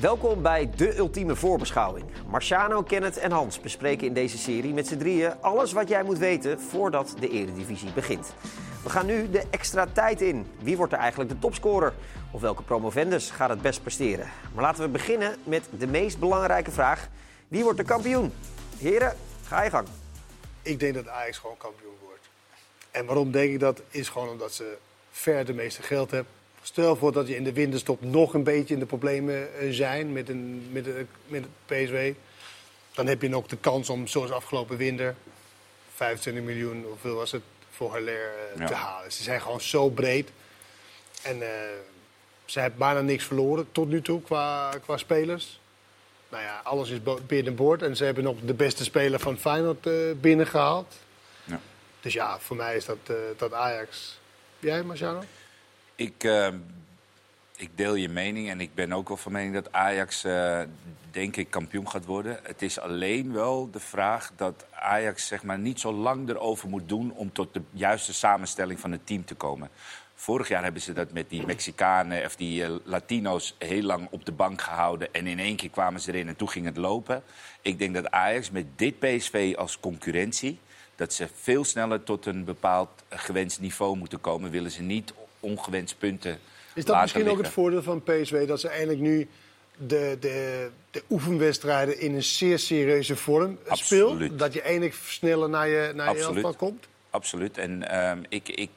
Welkom bij de ultieme voorbeschouwing. Marciano, Kenneth en Hans bespreken in deze serie met z'n drieën alles wat jij moet weten voordat de Eredivisie begint. We gaan nu de extra tijd in. Wie wordt er eigenlijk de topscorer? Of welke promovendus gaat het best presteren? Maar laten we beginnen met de meest belangrijke vraag. Wie wordt de kampioen? Heren, ga je gang. Ik denk dat Ajax gewoon kampioen wordt. En waarom denk ik dat? Is gewoon omdat ze ver de meeste geld hebben. Stel voor dat je in de winterstop nog een beetje in de problemen eh, zijn met, een, met, een, met het PSW. Dan heb je nog de kans om, zoals afgelopen winter, 25 miljoen, hoeveel was het, voor Haller eh, Ja. te halen. Ze zijn gewoon zo breed. En eh, ze hebben bijna niks verloren tot nu toe qua, qua spelers. Nou ja, alles is bo- binnenboord. En ze hebben nog de beste speler van Feyenoord eh, binnengehaald. Ja. Dus ja, voor mij is dat, eh, dat Ajax. Jij, Marciano? Ik, eh, ik deel je mening en ik ben ook wel van mening dat Ajax, eh, denk ik, kampioen gaat worden. Het is alleen wel de vraag dat Ajax zeg maar, niet zo lang erover moet doen om tot de juiste samenstelling van het team te komen. Vorig jaar hebben ze dat met die Mexicanen of die eh, Latino's heel lang op de bank gehouden. En in één keer kwamen ze erin en toen ging het lopen. Ik denk dat Ajax met dit PSV als concurrentie... dat ze veel sneller tot een bepaald gewenst niveau moeten komen. Willen ze niet ongewenst punten Is dat misschien ook het voordeel van PSV dat ze eigenlijk nu de, de, de oefenwedstrijden in een zeer serieuze vorm speelt? Dat je eindelijk sneller naar je, naar je elftal komt? Absoluut. En ehm, ik, ik,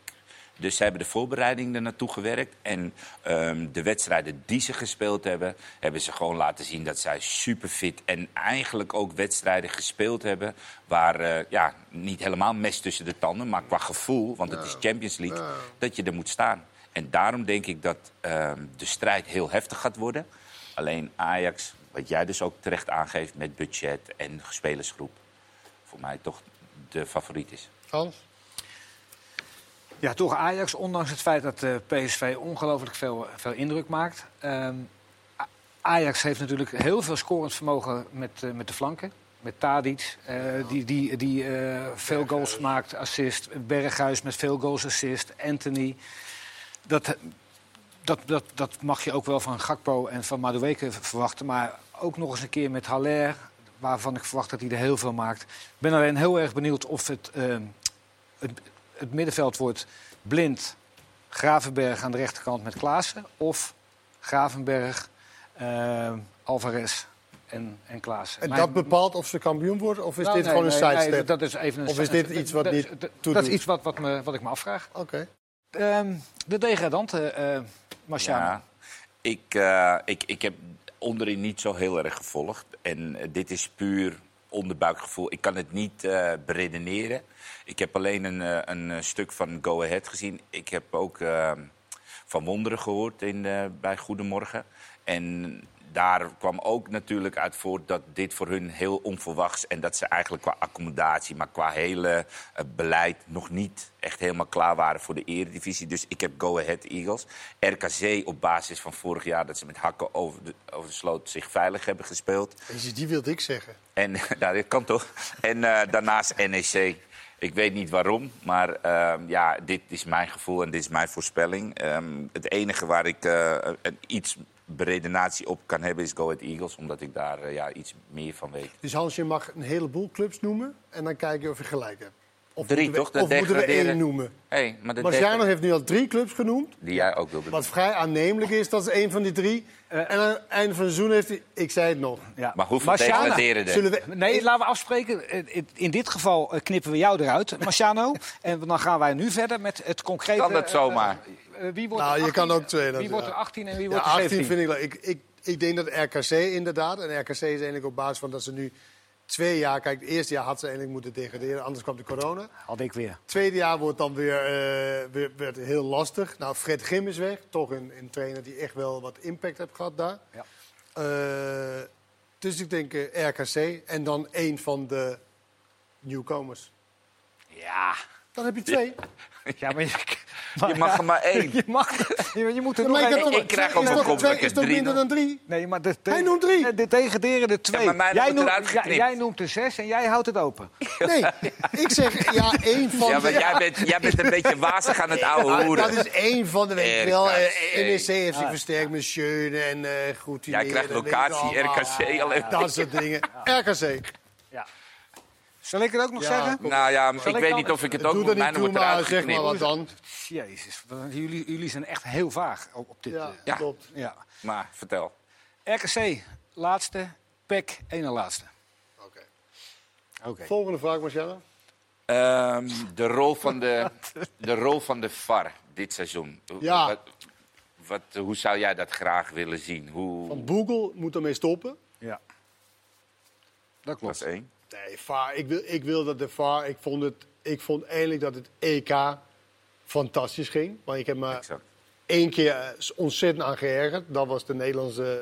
dus ze hebben de voorbereiding er naartoe gewerkt. En ehm, de wedstrijden die ze gespeeld hebben, hebben ze gewoon laten zien dat zij super fit en eigenlijk ook wedstrijden gespeeld hebben waar eh, ja, niet helemaal mes tussen de tanden, maar qua gevoel, want het is Champions League, dat je er moet staan. En daarom denk ik dat ehm, de strijd heel heftig gaat worden. Alleen Ajax, wat jij dus ook terecht aangeeft met budget en spelersgroep, voor mij toch de favoriet is. Hans? Ja, toch Ajax, ondanks het feit dat de PSV ongelooflijk veel, veel indruk maakt. Ehm, Ajax heeft natuurlijk heel veel scorend vermogen met, eh, met de flanken. Met Tadic, eh, die, die, die eh, veel goals maakt, assist. Berghuis met veel goals, assist. Anthony. Dat, dat, dat, dat mag je ook wel van Gakpo en van Madueke verwachten. Maar ook nog eens een keer met Haller, waarvan ik verwacht dat hij er heel veel maakt. Ik ben alleen heel erg benieuwd of het, ehm, het, het middenveld wordt blind. Gravenberg aan de rechterkant met Klaassen. Of Gravenberg, ehm, Alvarez en, en Klaassen. En dat bepaalt of ze kampioen worden? Of is Nou, dit nee, gewoon een nee, nee, sidestep? dat is even een Of is dit iets wat dat- niet dat- is iets wat, wat, me, wat ik me afvraag. Oké. Ehm, de degradante, eh Marciano. Ja, ik, eh, ik, ik heb onderin niet zo heel erg gevolgd. En dit is puur onderbuikgevoel. Ik kan het niet eh beredeneren. Ik heb alleen een, eh, een eh, stuk van Go Ahead gezien. Ik heb ook eh, van Wonderen gehoord in, bij Goedemorgen. En daar kwam ook natuurlijk uit voort dat dit voor hun heel onverwachts... en dat ze eigenlijk qua accommodatie, maar qua hele eh, beleid... nog niet echt helemaal klaar waren voor de eredivisie. Dus ik heb Go Ahead Eagles. RKC op basis van vorig jaar dat ze met hakken over de, over de sloot zich veilig hebben gespeeld. Die wilde ik zeggen. En nou, dat kan toch. En eh, daarnaast NEC. Ik weet niet waarom, maar ehm, ja, dit is mijn gevoel en dit is mijn voorspelling. Ehm, het enige waar ik eh, een, iets beredenatie op kan hebben is Go Ahead Eagles, omdat ik daar eh, ja, iets meer van weet. Dus Hans, je mag een heleboel clubs noemen en dan kijk je of je gelijk hebt. Of Drie, moeten we, toch? Dat Of moeten we één noemen? Hey, maar de Marciano heeft nu al drie clubs genoemd. Die jij ook wilde Wat vrij aannemelijk is, dat is één van die drie. Eh, en aan het einde van het seizoen heeft hij... Ik zei het nog. Ja. Maar hoeveel Marciano, degraderen er? Zullen we... Nee, laten we afspreken. Eh, in- dit geval knippen we jou eruit, Marciano. en dan gaan wij nu verder met het concrete... Kan dat zomaar? Wie wordt Nou, er je kan 18? ook twee, Wie natuurlijk, wordt er ja. 18 en wie Ja, wordt er 18 17? vind ik. Ik, ik, ik denk dat RKC inderdaad. En RKC is eigenlijk op basis van dat ze nu twee jaar... Kijk, het eerste jaar had ze eigenlijk moeten degraderen. Anders kwam de corona. Had ik weer. tweede jaar wordt dan weer, eh, weer werd heel lastig. Nou, Fred Grim is weg. Toch een, een trainer die echt wel wat impact heeft gehad daar. Ja. Eh, dus ik denk eh, RKC. En dan één van de nieuwkomers. Ja. Dan heb je twee. Ja, maar je, Je mag er maar één. Je, mag, je, je moet er Ja, nog maar één- ik krijg mijn toch- kop dat is drie minder dan drie? Nee, maar de, de, Hij noemt drie. De, de tegenderende twee. maar mij jij, noemt, eruit jij, geknipt. jij noemt de zes en jij houdt het open. Nee, ik zeg ja, één van Ja, de... maar jij bent, jij bent een beetje wazig aan het oude Ja, hoeren. dat is één van de, weet je wel. eh. NEC heeft zich versterkt met Schöne en eh goed. Jij krijgt locatie, RKC alleen. Dat soort dingen. RKC. Ja. Zal ik het ook nog Ja, zeggen? kom. Nou ja, ik ik weet dan- niet of ik het ook Doe moet. dat wordt eruit maar zeg maar wat dan. Jezus, jullie, jullie zijn echt heel vaag op, op dit. Ja, eh, Ja. klopt. ja. Maar vertel. RKC, laatste. PEC, ene laatste. Oké. Oké. Volgende vraag, Marcella. Ehm, de, rol van de, de rol van de VAR dit seizoen. Ja. Wat, wat, hoe zou jij dat graag willen zien? Hoe, Van Google moet ermee stoppen. Ja. Dat dat klopt. is één. Nee, VAR. Ik wil, ik wil dat de VAR. Ik vond, het, ik vond eigenlijk dat het EK fantastisch ging. Maar ik heb me Exact. één keer eh, ontzettend aan geërgerd. Dat was de Nederlandse.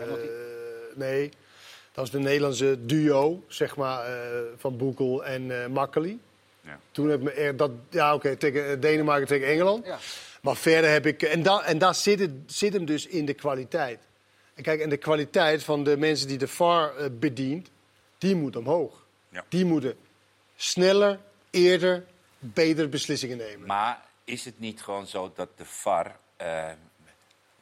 eh, nee, dat was de Nederlandse duo, zeg maar, eh, van Boekel en Makkeli. Ja. Toen heb ik me dat, ja, oké, tegen Denemarken tegen Engeland. Ja. Maar verder heb ik. En, da, en daar zit, het, zit hem dus in de kwaliteit. En kijk, en de kwaliteit van de mensen die de VAR bedient, die moet omhoog. Ja. Die moeten sneller, eerder, betere beslissingen nemen. Maar is het niet gewoon zo dat de VAR eh,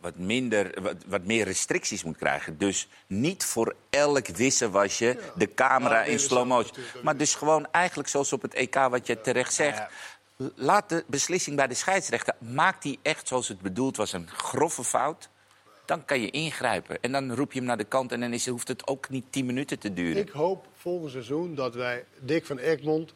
wat, minder, wat, wat meer restricties moet krijgen? Dus niet voor elk wisselwasje de camera Ja, in slow motion. Maar dus gewoon eigenlijk zoals op het EK wat je terecht zegt. Laat de beslissing bij de scheidsrechter. Maakt die echt zoals het bedoeld was een grove fout? Dan kan je ingrijpen. En dan roep je hem naar de kant en dan is, hoeft het ook niet tien minuten te duren. Ik hoop volgend seizoen dat wij Dick van Egmond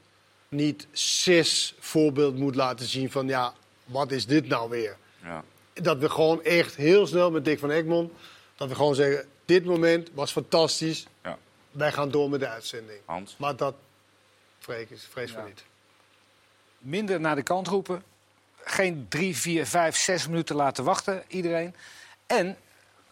niet zes voorbeeld moet laten zien van ja, wat is dit nou weer? Ja. Dat we gewoon echt heel snel met Dick van Egmond, dat we gewoon zeggen, dit moment was fantastisch, Ja. wij gaan door met de uitzending. Hans? Maar dat vrees, ik- vrees niet. Minder naar de kant roepen. Geen drie, vier, vijf, zes minuten laten wachten, iedereen. En,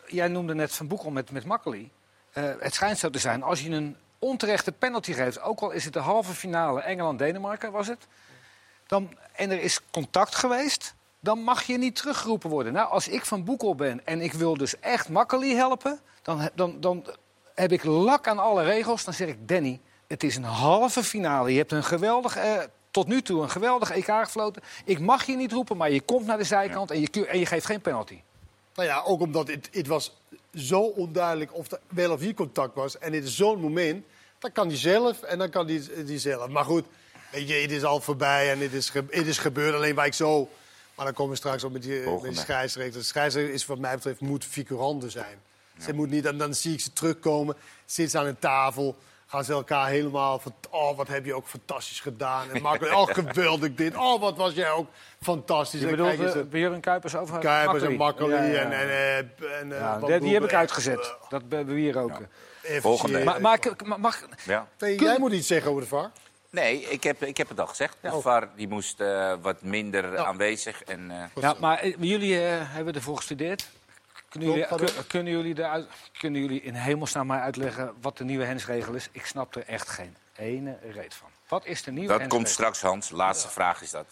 jij noemde net Van Boekel met, met Makkeli. Eh, het schijnt zo te zijn, als je een onterechte penalty geeft... ook al is het de halve finale Engeland-Denemarken, was het... Dan, en er is contact geweest, dan mag je niet teruggeroepen worden. Nou, als ik Van Boekel ben en ik wil dus echt Makkeli helpen... Dan, dan, dan heb ik lak aan alle regels. Dan zeg ik, Danny, het is een halve finale. Je hebt een geweldig, eh, tot nu toe een geweldig EK gefloten. Ik mag je niet roepen, maar je komt naar de zijkant en, je, en je geeft geen penalty. Nou ja, ook omdat het, het was zo onduidelijk of er wel of niet contact was. En dit is zo'n moment, dan kan hij zelf en dan kan die, die zelf. Maar goed, weet je, het is al voorbij en het is, ge- het is gebeurd. Alleen waar ik zo... Maar dan komen we straks op met die, met Volgende. die scheidsrechter. De scheidsrechter is wat mij betreft moet figurante zijn. Ze moet niet, en dan zie ik ze terugkomen, zitten ze aan een tafel... Gaan ze elkaar helemaal van, oh, wat heb je ook fantastisch gedaan. En makkelijk, oh, geweldig dit. Oh, wat was jij ook fantastisch. Je bedoelt kijken ze- uh, Björn Kuipers over Kuipers en Makkeli. Ja, ja, en... en, eh, en eh, Ja, die, die heb ik uitgezet. Dat hebben we hier ook. Volgende. Maar, maar ik- maar mag, Ja. Nee, jij moet iets zeggen over de VAR. Nee, ik heb, ik heb het al gezegd. De VAR die moest eh, wat minder aanwezig. En, eh, Ja, maar jullie eh, hebben ervoor gestudeerd. Kunnen jullie, kun- kunnen, jullie eruit, kunnen jullie in hemelsnaam mij uitleggen wat de nieuwe hensregel is? Ik snap er echt geen ene reet van. Wat is de nieuwe dat hensregel? komt straks, Hans. Laatste vraag is dat.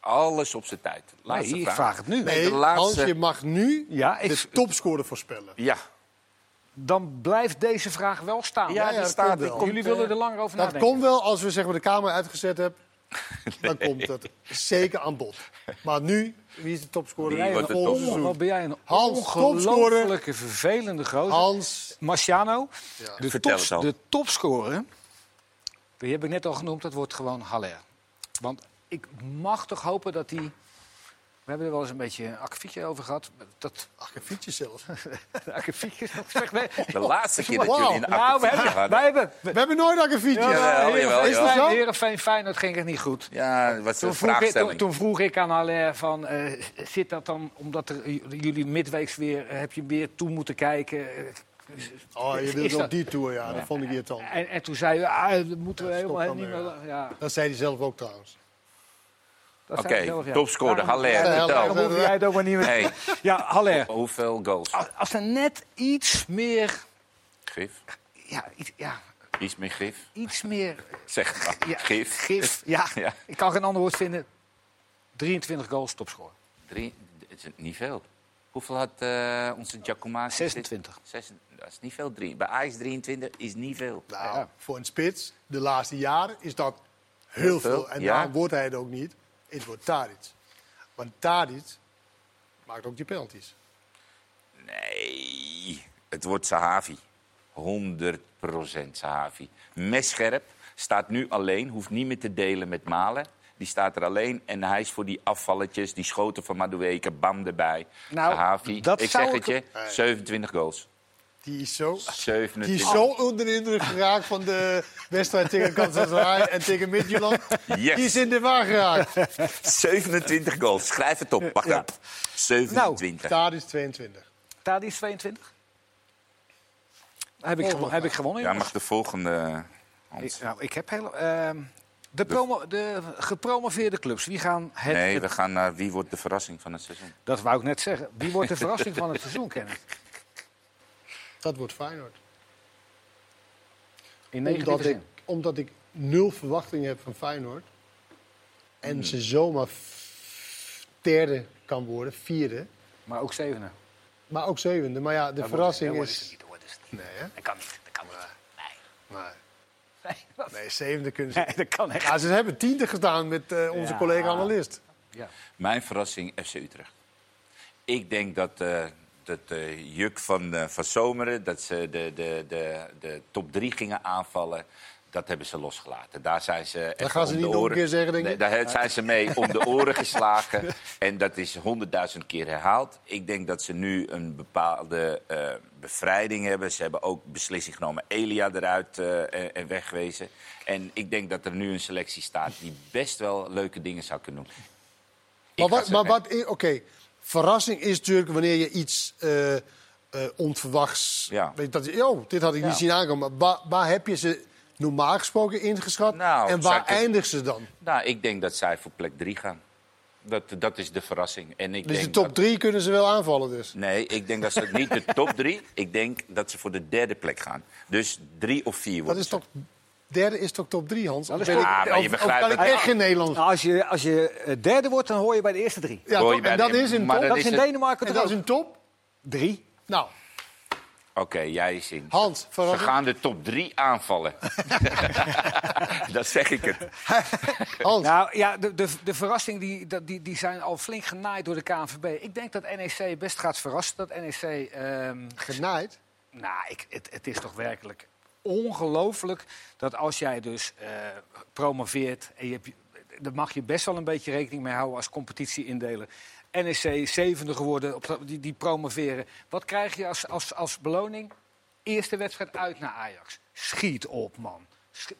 Alles op zijn tijd. Laatste Nee, ik vraag. vraag het nu. Nee, de laatste- Hans, je mag nu Ja, ik- de topscorer voorspellen. Ja, Dan blijft deze vraag wel staan. Ja, Ja, die dat staat. jullie willen er langer over Dat nadenken. komt wel als we zeg maar, de camera uitgezet hebben. Dan komt dat zeker aan bod. Maar nu, wie is de topscorer? Wie wordt de topscorer? Wat ben jij een Hans, ongelofelijke vervelende gozer. Hans. Marciano, de, Vertel de topscorer, die heb ik net al genoemd, dat wordt gewoon Haller. Want ik mag toch hopen dat hij... We hebben er wel eens een beetje een akkefietje over gehad. Dat, fietsje zelfs. akkefietje. De laatste keer dat jullie een Nou, we akkefietje hebben, hadden. wij hebben... We hebben nooit een fietsje. Ja, Jawel, jawel, Is dat zo? Heerenveen Feyenoord ging het niet goed. Ja, wat Toen vroeg, ik, toen, vraagstelling? toen vroeg ik aan Haller van, eh, zit dat dan omdat er, jullie midweeks weer, eh, heb je weer toe moeten kijken? Eh, Oh, je wilde dat- op die tour, ja. Dat vond ik irritant. En, en toen zei je, ah, dat moeten we Ja, helemaal dan niet meer... Ja, Dat zei hij zelf ook trouwens. Oké, topscorer, Haller, vertel. Hoef jij het ook maar niet meer... Nee, Ja, Haller. hoeveel goals? Als, er net iets meer... Gif? Ja, iets, ja, Iets meer gif? iets meer... Zeg maar, Ja, gif. Gif, ja. Ja. Ik kan geen ander woord vinden. 23 goals, topscorer. Drie, het is niet veel. Hoeveel had eh, onze Giacomo? 26. Zes- dat is niet veel. Drie. Bij Ajax 23 is niet veel. Nou, Ja. voor een spits, de laatste jaren, is dat heel veel, veel. En ja. daarom wordt hij het ook niet. Het wordt Tadic. Want Tadic maakt ook die penalties. Nee, het wordt Sahavi. 100% Sahavi. Messcherp, staat nu alleen, hoeft niet meer te delen met Malen. Die staat er alleen en hij is voor die afvalletjes, die schoten van Madueke, bam erbij. Nou, Sahavi, dat ik zou zeg het je, 27 goals. Die is zo, 27. die is zo onder de indruk geraakt van de wedstrijd tegen Galatasaray en tegen Midtjylland. Yes. Die is in de war geraakt. 27 goals. Schrijf het op. Wacht Ja. op. 27. Tadic 22. Tadi is 22. Heb ik, gewo- heb ik gewonnen, Ja, mag de volgende. Ik, nou, ik heb heel, ehm, de, promo, de gepromoveerde clubs, wie gaan het... Nee, we gaan naar wie wordt de verrassing van het seizoen. Dat wou ik net zeggen. Wie wordt de verrassing van het seizoen, kennen? Dat wordt Feyenoord. In Omdat ik, omdat ik nul verwachting heb van Feyenoord. En ze zomaar derde kan worden, vierde. Maar ook zevende. Maar ook zevende. Maar ja, de Dat verrassing wordt- is... dat wordt niet. Nee, hè? Dat kan niet. Dat kan niet. Nee. Maar, Nee, dat, nee, zevende kunnen ze... nee, dat kan echt. Ja, ze hebben tiende gedaan met eh, onze Ja. collega-analist. Ja. Mijn verrassing FC Utrecht. Ik denk dat, eh dat Juk van, eh, van Zomeren, dat ze de, de, de, de top 3 gingen aanvallen. Dat hebben ze losgelaten. Daar zijn ze even gaan ze niet nog een keer zeggen, denk Nee, je? Daar zijn ze mee om de oren geslagen. En dat is honderdduizend keer herhaald. Ik denk dat ze nu een bepaalde eh, bevrijding hebben. Ze hebben ook beslissing genomen Elia eruit eh, en, en wegwezen. En ik denk dat er nu een selectie staat die best wel leuke dingen zou kunnen doen. Maar Ik wat, maar wat, oké, verrassing is natuurlijk wanneer je iets eh, onverwachts. Ja. Weet dat, je- oh, dit had ik Ja. niet zien aankomen. Maar waar, waar heb je ze normaal gesproken ingeschat? Nou, en waar eindigen ze dan? Nou, ik denk dat zij voor plek 3 gaan. Dat, dat is de verrassing. En ik Dus de denk top dat- drie kunnen ze wel aanvallen dus. Nee, ik denk dat ze niet de top 3. Ik denk dat ze voor de derde plek gaan. Dus drie of vier Dat worden is toch, derde is toch top drie, Hans? Dat is ben toch- ik- Ah, maar je of- of begrijpt kan ik dat- echt geen Nederlands? Nou, als je, als je eh, derde wordt, dan hoor je bij de eerste drie. Ja, hoor je toch? bij en dat de- is een top. Dat is in Denemarken En toch dat is een top? Drie. Nou, Oké, jij is in. Hans, Ze gaan de top 3 aanvallen. dat zeg ik het. Hans, Nou ja, de, de, de verrassing die, dat- die, die zijn al flink genaaid door de KNVB. Ik denk dat NEC best gaat verrassen. Dat NEC. ehm, genaaid. nou, ik, het, het is toch werkelijk ongelooflijk dat als jij dus eh, promoveert. En je hebt, daar mag je best wel een beetje rekening mee houden als competitie indelen. NEC zevende geworden, op, die, die promoveren. Wat krijg je als, als, als beloning? Eerste wedstrijd uit naar Ajax. Schiet op, man. Sch-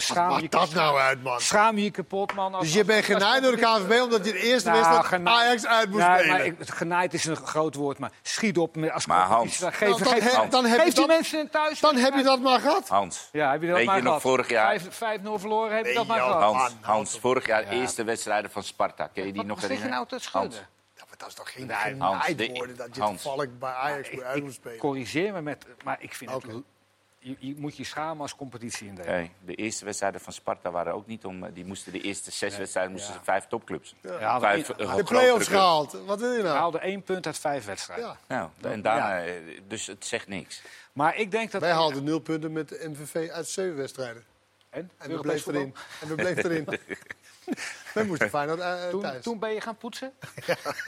Schaam je, Maakt dat nou uit, man? schaam je je kapot, man. Als- Dus je bent genaaid door de KNVB omdat je de eerste Nou, wedstrijd genaaid- Ajax uit moest Nee, spelen. maar ik, genaaid is een groot woord, maar schiet op met- als Maar. Hans- Geef, Nou, dan geef, heb- dan heb geef je die dat- mensen thuis. Dan heb je dat maar gehad. Hans. Ja, heb je dat Weet maar je nog gehad? vorig jaar- Vijf- 5-0 verloren, heb je dat maar gehad? Hans. Hans, Hans, vorig jaar eerste wedstrijden van Sparta. Kun je die Wat nog je herinneren? nou te schudden? Hans. Dat is toch geen Nee, Hans, genaaid de- worden dat je Hans. toevallig bij Ajax moet uit moet ik spelen. corrigeer me met... Maar ik vind Oké. het... Je, je moet je schamen als competitie in de eerste wedstrijden van Sparta waren ook niet om. Die moesten de eerste zes wedstrijden moesten Ja. ze vijf topclubs. Ja, Vijf, de- eh, De play-offs gehaald. Wat wil je We nou? haalden één punt uit vijf wedstrijden. Ja. Nou, en daarna, eh, dus het zegt niks. Maar ik denk dat... Wij haalden nul punten met de MVV uit zeven wedstrijden. En? En we bleven erin. En we bleven erin. we moesten Feyenoord uh, Toen, thuis. Toen, toen ben je gaan poetsen?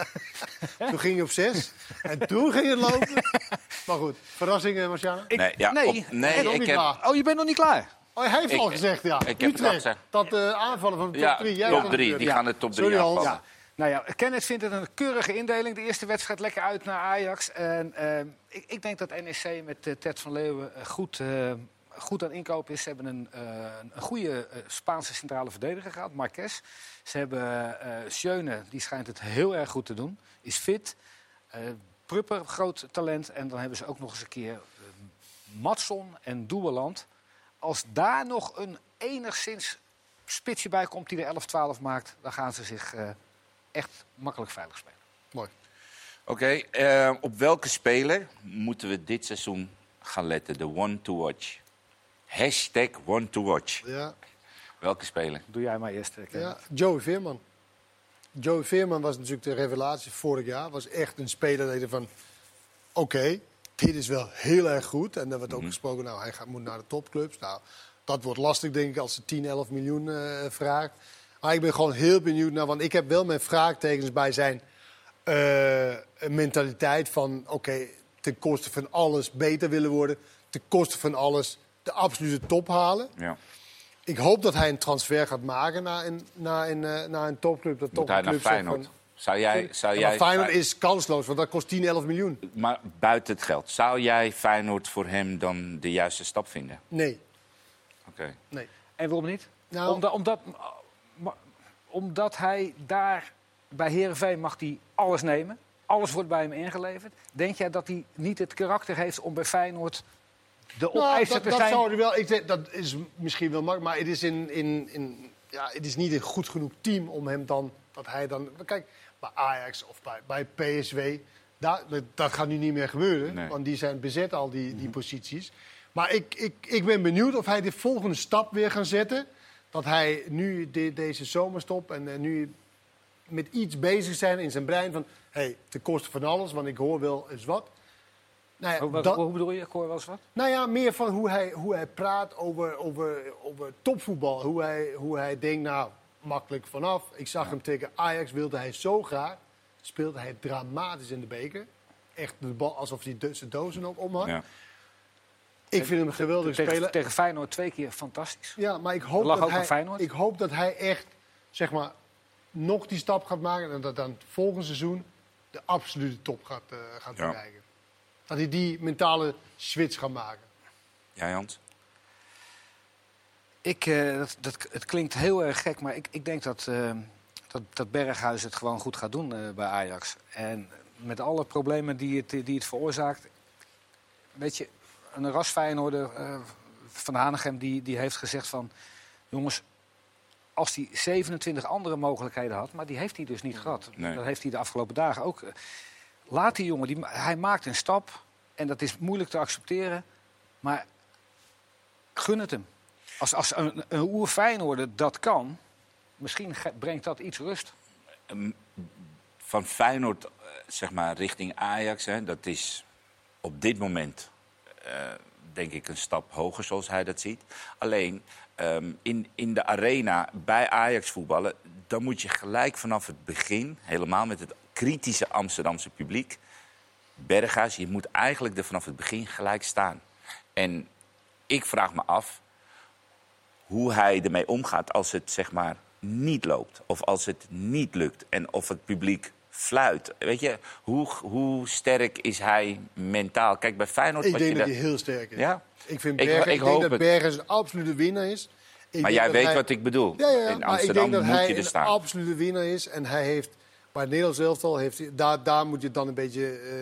ging je op zes. En toen ging het lopen. maar goed, verrassingen, Marciana? Ik- Nee, ja, nee. op- ik niet heb. klaar. Oh, je bent nog niet klaar? Oh, hij heeft Ik- al gezegd, ja. ik Utrecht, dat de aanvallen van de top Ja, 3. Jij top had 3. het Die ja. gaan de top 3 Sorry, Hans. aanvallen. Ja. Nou ja, Kenneth vindt het een keurige indeling. De eerste wedstrijd lekker uit naar Ajax. En, eh, ik, ik denk dat NEC met eh, Ted van Leeuwen eh, goed, eh, goed aan inkoop is. Ze hebben een, eh, een goede eh, Spaanse centrale verdediger gehad, Marquez. Ze hebben Schöne, die schijnt het heel erg goed te doen. Is fit. Eh Prupper, groot talent. En dan hebben ze ook nog eens een keer Matson en Doebeland. Als daar nog een enigszins spitsje bij komt die de 11-12 maakt, dan gaan ze zich echt makkelijk veilig spelen. Mooi. Oké, op welke speler moeten we dit seizoen gaan letten? De one to watch. Hashtag one to watch. Ja, Welke speler? Doe jij maar eerst. ja. Joey Veerman. Joey Veerman was natuurlijk de revelatie vorig jaar. Was echt een speler dat je van... Oké, dit is wel heel erg goed. En er werd ook gesproken, nou, hij gaat, moet naar de topclubs. Nou, dat wordt lastig, denk ik, als ze 10, 11 miljoen eh, vraagt. Maar ik ben gewoon heel benieuwd naar... Want ik heb wel mijn vraagtekens bij zijn eh, mentaliteit van... Oké, ten koste van alles beter willen worden. Ten koste van alles de absolute top halen. Ja. Ik hoop dat hij een transfer gaat maken naar een, naar een, eh, naar een topclub. Dat Moet hij naar Feyenoord? van- Zou jij, zou Ja, jij maar Feyenoord is kansloos, want dat kost 10, 11 miljoen. Maar buiten het geld, zou jij Feyenoord voor hem dan de juiste stap vinden? Nee, Oké. nee. En waarom niet? Nou- omdat, omdat, omdat hij daar bij Herenveen mag hij alles nemen. Alles wordt bij hem ingeleverd. Denk jij dat hij niet het karakter heeft om bij Feyenoord de Nou, dat, te dat zijn? zou er wel. Ik denk, dat is misschien wel makkelijk, maar het is, in, in, in, ja, het is niet een goed genoeg team om hem dan. Dat hij dan. Kijk, bij Ajax of bij, bij PSW. Daar, dat, dat gaat nu niet meer gebeuren, Nee. want die zijn bezet, al die, die posities. Maar ik, ik, ik ben benieuwd of hij de volgende stap weer gaat zetten. Dat hij nu de- deze zomerstop en eh, nu met iets bezig zijn in zijn brein van... hé, hey, ten koste van alles, want ik hoor wel eens wat. Nou ja, Hoe, wat- dat- hoe bedoel je? Ik hoor wel eens wat. nou ja, meer van hoe hij, hoe hij praat over, over, over topvoetbal. Hoe hij, hoe hij denkt, nou, makkelijk vanaf. Ik zag hem tegen Ajax, wilde hij zo graag. Speelde hij dramatisch in de beker. Echt de bal alsof hij de- zijn dozen ook om had. Ja. Ik vind hem een geweldige Tegen, speler. tegen Feyenoord twee keer fantastisch. Ja, maar ik hoop, Lag dat hij, Feyenoord. ik hoop dat hij echt, zeg maar, nog die stap gaat maken. En dat dan volgend seizoen de absolute top gaat, eh, gaat Ja. bereiken. Dat hij die mentale switch gaat maken. Ja, Jans? Ik, eh, dat, dat, het klinkt heel erg gek, maar ik, ik denk dat, eh, dat, dat Berghuis het gewoon goed gaat doen eh, bij Ajax. En met alle problemen die het, die het veroorzaakt. Weet je, een ras Feyenoorder eh, van Hanegem die, die heeft gezegd van... Jongens, als hij 27 andere mogelijkheden had, maar die heeft hij dus niet gehad. Nee. Dat heeft hij de afgelopen dagen ook. Laat die jongen, die, hij maakt een stap en dat is moeilijk te accepteren. Maar gun het hem. Als, als een, een oer dat kan, misschien brengt dat iets rust. Ehm, Van Feyenoord, eh, zeg maar, richting Ajax, hè, dat is op dit moment, eh, denk ik, een stap hoger zoals hij dat ziet. Alleen, ehm, in, in de arena bij Ajax voetballen, dan moet je gelijk vanaf het begin, helemaal met het kritische Amsterdamse publiek, Berghuis, je moet eigenlijk er vanaf het begin gelijk staan. En ik vraag me af hoe hij ermee omgaat als het zeg maar niet loopt. Of als het niet lukt. En of het publiek fluit. Weet je, hoe, hoe sterk is hij mentaal? Kijk, bij Feyenoord... Ik denk je dat hij heel sterk is. Ja? Ik, vind Ik- Bergen, ik ik, denk dat het. Bergen een absolute winnaar is. Ik Maar jij weet hij- wat ik bedoel. Ja, ja, ja. In maar ik Amsterdam denk dat moet hij je er een staan. absolute winnaar is. En hij heeft, bij het Nederlands elftal, heeft hij, daar, daar moet je dan een beetje eh,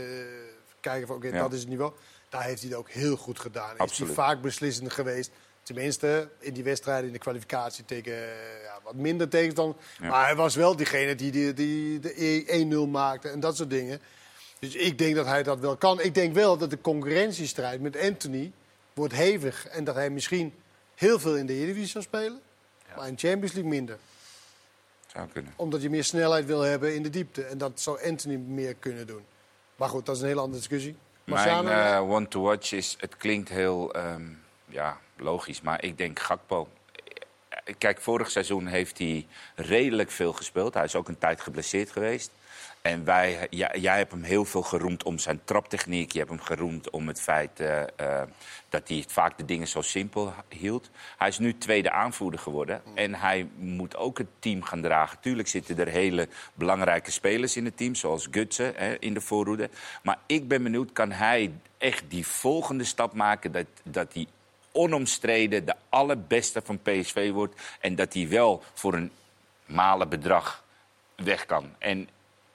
kijken van, oké, Ja. dat is het niveau. Daar heeft hij het ook heel goed gedaan. Is Absoluut. hij vaak beslissend geweest. Tenminste, in die wedstrijden, in de kwalificatie tegen eh, ja, wat minder tegenstander. Ja. Maar hij was wel diegene die, die, die de 1-0 maakte en dat soort dingen. Dus ik denk dat hij dat wel kan. Ik denk wel dat de concurrentiestrijd met Anthony wordt hevig. En dat hij misschien heel veel in de Eredivisie zal spelen. Maar in Champions League minder. Zou kunnen. Omdat je meer snelheid wil hebben in de diepte. En dat zou Anthony meer kunnen doen. Maar goed, dat is een hele andere discussie. Mijn Marciano, one to watch is, het klinkt heel ehm, ja, logisch, maar ik denk Gakpo. Kijk, vorig seizoen heeft hij redelijk veel gespeeld. Hij is ook een tijd geblesseerd geweest. En wij, ja, jij hebt hem heel veel geroemd om zijn traptechniek. Je hebt hem geroemd om het feit eh, eh, dat hij vaak de dingen zo simpel hield. Hij is nu tweede aanvoerder geworden. En hij moet ook het team gaan dragen. Tuurlijk zitten er hele belangrijke spelers in het team, zoals Gutsen hè, in de voorhoede. Maar ik ben benieuwd, kan hij echt die volgende stap maken... dat, dat hij onomstreden de allerbeste van PSV wordt... en dat hij wel voor een malen bedrag weg kan. En,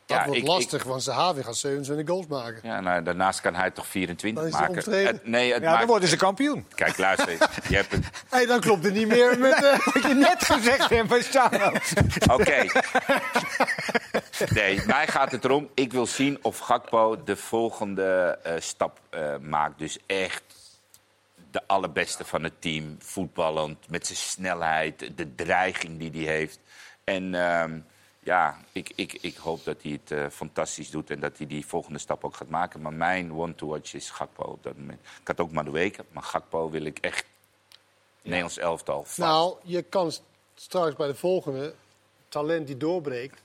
dat ja, wordt ik- lastig, want Zahavi gaat 27 goals maken. ja, nou, daarnaast kan hij toch 24 Dan is hij maken. Het- nee, het Ja, dan maakt... worden ze kampioen. Kijk, luister. je hebt een... Hey, dan klopt het niet meer met... eh, Wat je net gezegd hebt, Marciano. Oké. Nee, mij gaat het erom. Ik wil zien of Gakpo de volgende eh, stap eh, maakt. Dus echt de allerbeste van het team. Voetballend, met zijn snelheid, de dreiging die hij heeft. En ehm, ja, ik, ik, ik hoop dat hij het eh, fantastisch doet en dat hij die volgende stap ook gaat maken. Maar mijn one-to-watch is Gakpo op dat moment. Ik had ook Madueke, maar Gakpo wil ik echt Nederlands elftal vast. Nou, je kan straks bij de volgende talent die doorbreekt.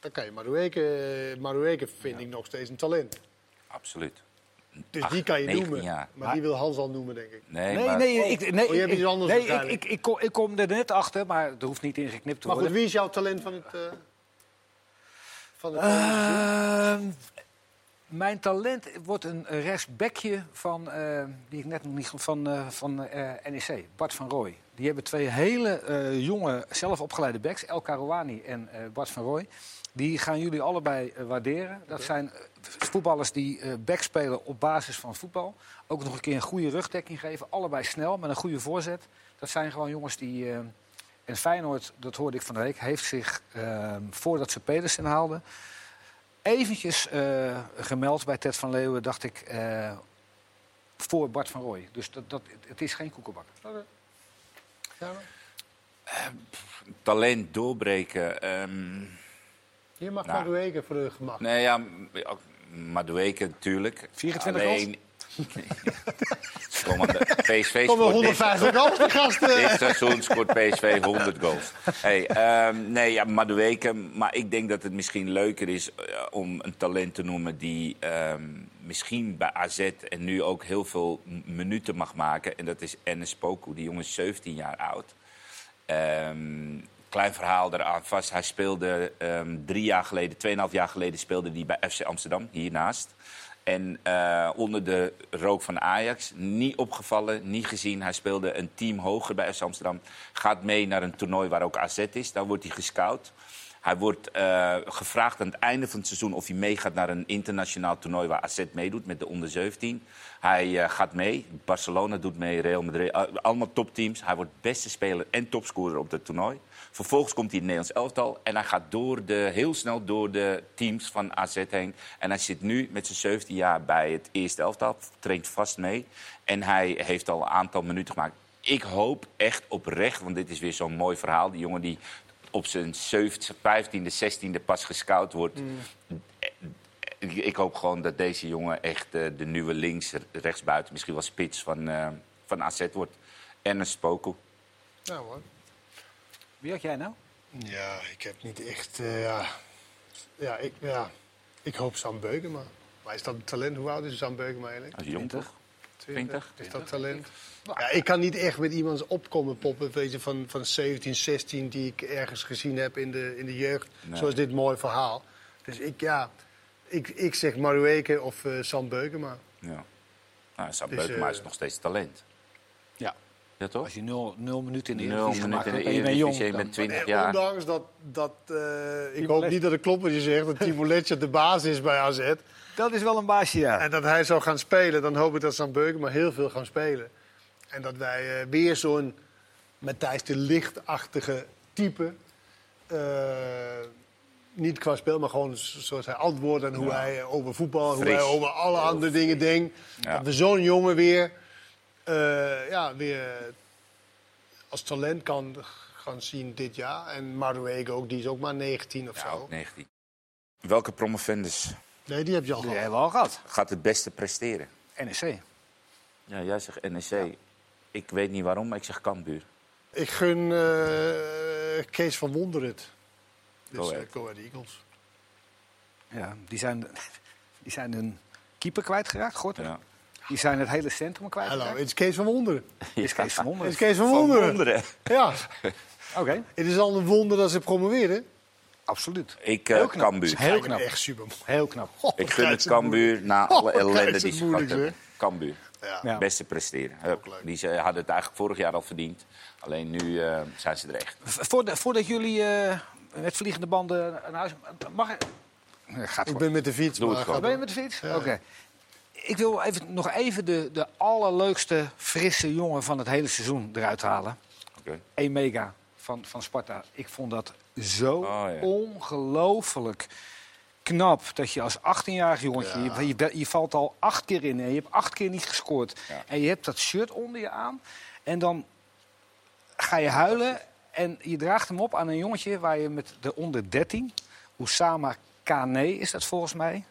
Dan kan je Marueke, Marueke vind ik nog steeds een talent. Absoluut. Dus Ach, die kan je 19 noemen. Maar die wil Hans al noemen, denk ik. Nee, Nee, maar nee, ik, nee, Oh, je hebt iets anders nee, ik, ik, ik, kom, ik kom er net achter, maar er hoeft niet in geknipt te Maar goed, worden. wie is jouw talent van het... eh van het Ehm, mijn talent wordt een rechtsbackje van, eh, die ik net nog niet van, eh, van eh, NEC, Bart van Rooij. Die hebben twee hele eh, jonge, zelf opgeleide backs, El Karouani en eh, Bart van Rooij. Die gaan jullie allebei eh, waarderen. Dat zijn eh, voetballers die eh back spelen op basis van voetbal. Ook nog een keer een goede rugdekking geven. Allebei snel, met een goede voorzet. Dat zijn gewoon jongens die... eh, en Feyenoord, dat hoorde ik van de week, heeft zich, eh, voordat ze Pedersen haalden eventjes eh, gemeld bij Ted van Leeuwen, dacht ik, eh, voor Bart van Rooij. Dus dat, dat, het is geen koekenbak. Ja, talent doorbreken. ehm, je mag Nou. Marueke voor de gemak. nee, ja, Madueke natuurlijk. 24 Alleen... PSV Kom scoort wel dit- 150 goals, die gasten. Dit seizoen scoort PSV 100 goals. Hey, ehm, nee, ja, Madueke. Maar ik denk dat het misschien leuker is eh, om een talent te noemen die ehm, misschien bij AZ en nu ook heel veel minuten mag maken. En dat is Enes Poku. Die jongen is 17 jaar oud. Ehm, klein verhaal eraan vast. Hij speelde ehm, drie jaar geleden, tweeënhalf jaar geleden speelde hij bij FC Amsterdam, hiernaast. En eh, onder de rook van Ajax, niet opgevallen, niet gezien. Hij speelde een team hoger bij FC Amsterdam. Gaat mee naar een toernooi waar ook AZ is. Daar wordt hij gescout. Hij wordt eh, gevraagd aan het einde van het seizoen of hij meegaat naar een internationaal toernooi waar AZ meedoet met de onder 17. Hij eh, gaat mee. Barcelona doet mee, Real Madrid. eh, allemaal topteams. Hij wordt beste speler en topscorer op het toernooi. Vervolgens komt hij in het Nederlands elftal en hij gaat door de, heel snel door de teams van AZ heen. En hij zit nu met zijn 17 jaar bij het eerste elftal, traint vast mee. En hij heeft al een aantal minuten gemaakt. Ik hoop echt oprecht, want dit is weer zo'n mooi verhaal. Die jongen die op zijn 15e, 16e pas gescout wordt. Ik, ik hoop gewoon dat deze jongen echt eh, de nieuwe links, rechtsbuiten, misschien wel spits van, eh, van AZ wordt. En een Spoku. Ja, hoor. Wie had jij nou? Ja, ik heb niet echt... eh, ja. Ja, ik, ja, ik hoop Sam Beukema. Maar is dat een talent? Hoe oud is Sam Beukema eigenlijk? Als jong toch? 20? Is dat talent? Ja, ik kan niet echt met iemand opkomen poppen weet je, van, van 17, 16 die ik ergens gezien heb in de, in de jeugd. Nee. Zoals dit mooi verhaal. Dus ik, ja, ik, ik zeg Marueke of eh, Sam Beukema. Ja. Nou, Sam Dus, Beukema eh, is nog steeds talent. Ja. Toch? Als je nul, nul minuten in de Nul Eredivisie gemaakt in hebt de en je bent jong... je bent dan- 20 En jaar. ondanks dat, dat eh, ik hoop niet dat het klopt wat je zegt, dat Timo Letje de baas is bij AZ. Dat is wel een baasje, ja. En dat hij zou gaan spelen, dan hoop ik dat Sam Beukema heel veel gaan spelen. En dat wij eh, weer zo'n Matthijs de Lichtachtige type... eh, niet qua spel, maar gewoon zoals hij antwoordt en hoe Ja. hij over voetbal, hoe hij over alle andere dingen denkt. Ja. Dat we zo'n jongen weer, eh, ja, weer als talent kan gaan zien dit jaar. En Maruego ook, die is ook maar 19 of Ja, zo. ook 19. Welke promovendus Nee, die heb je al Die gehad. hebben we al gehad. gaat het beste presteren? NEC. Ja, jij zegt NEC. Ik weet niet waarom, maar ik zeg Cambuur. Ik gun eh, Kees van Wonder het. Dus Go Ahead. Go Ahead Eagles. Ja, die zijn, die zijn een keeper kwijtgeraakt, Gorter. Ja. Die zijn het hele centrum Hallo, kwijtgeraakt. het is Kees van Wonder. Is Kees van Het Wonderen. is Kees van Van Wonderen. Wonderen. Ja, Oké, het is al een wonder dat ze promoveren. absoluut. Ik, Heel knap. Cambuur. Heel knap. Echt super. Heel knap. Ik gun het Cambuur na alle Oh, ellende die het ze gehad hebben. Cambuur. Ja. Ja. Beste presteren. Die ze hadden het eigenlijk vorig jaar al verdiend. Alleen nu eh, zijn ze er echt. Voordat, voordat jullie eh, met vliegende banden naar huis... Mag ik... Gaat Ik ben met de fiets. Doe het gewoon. Ben je met de fiets? Ja. Oké. Ik wil even, nog even de, de allerleukste, frisse jongen van het hele seizoen eruit halen. Oké. Emega van, van Sparta. Ik vond dat zo Oh, ja. ongelooflijk knap. Dat je als 18-jarig jongetje, Ja. je, je, je valt al acht keer in en je hebt acht keer niet gescoord. Ja. En je hebt dat shirt onder je aan. En dan ga je huilen. En je draagt hem op aan een jongetje waar je met de onder 13, Oussama Kane is dat volgens mij.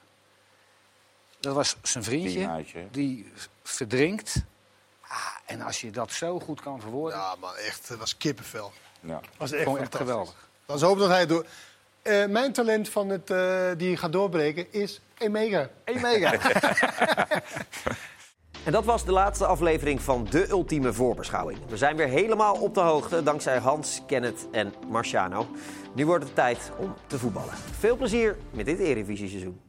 Dat was zijn vriendje, die verdrinkt. Ah, en als je dat zo goed kan verwoorden, Ja, man, echt. Het was kippenvel. Ja. was echt geweldig. Dan is hopen dat hij het door. Eh, mijn talent van het, eh, die gaat doorbreken is Emega. Emega. En dat was de laatste aflevering van de ultieme voorbeschouwing. We zijn weer helemaal op de hoogte dankzij Hans, Kenneth en Marciano. Nu wordt het tijd om te voetballen. Veel plezier met dit Eredivisie-seizoen.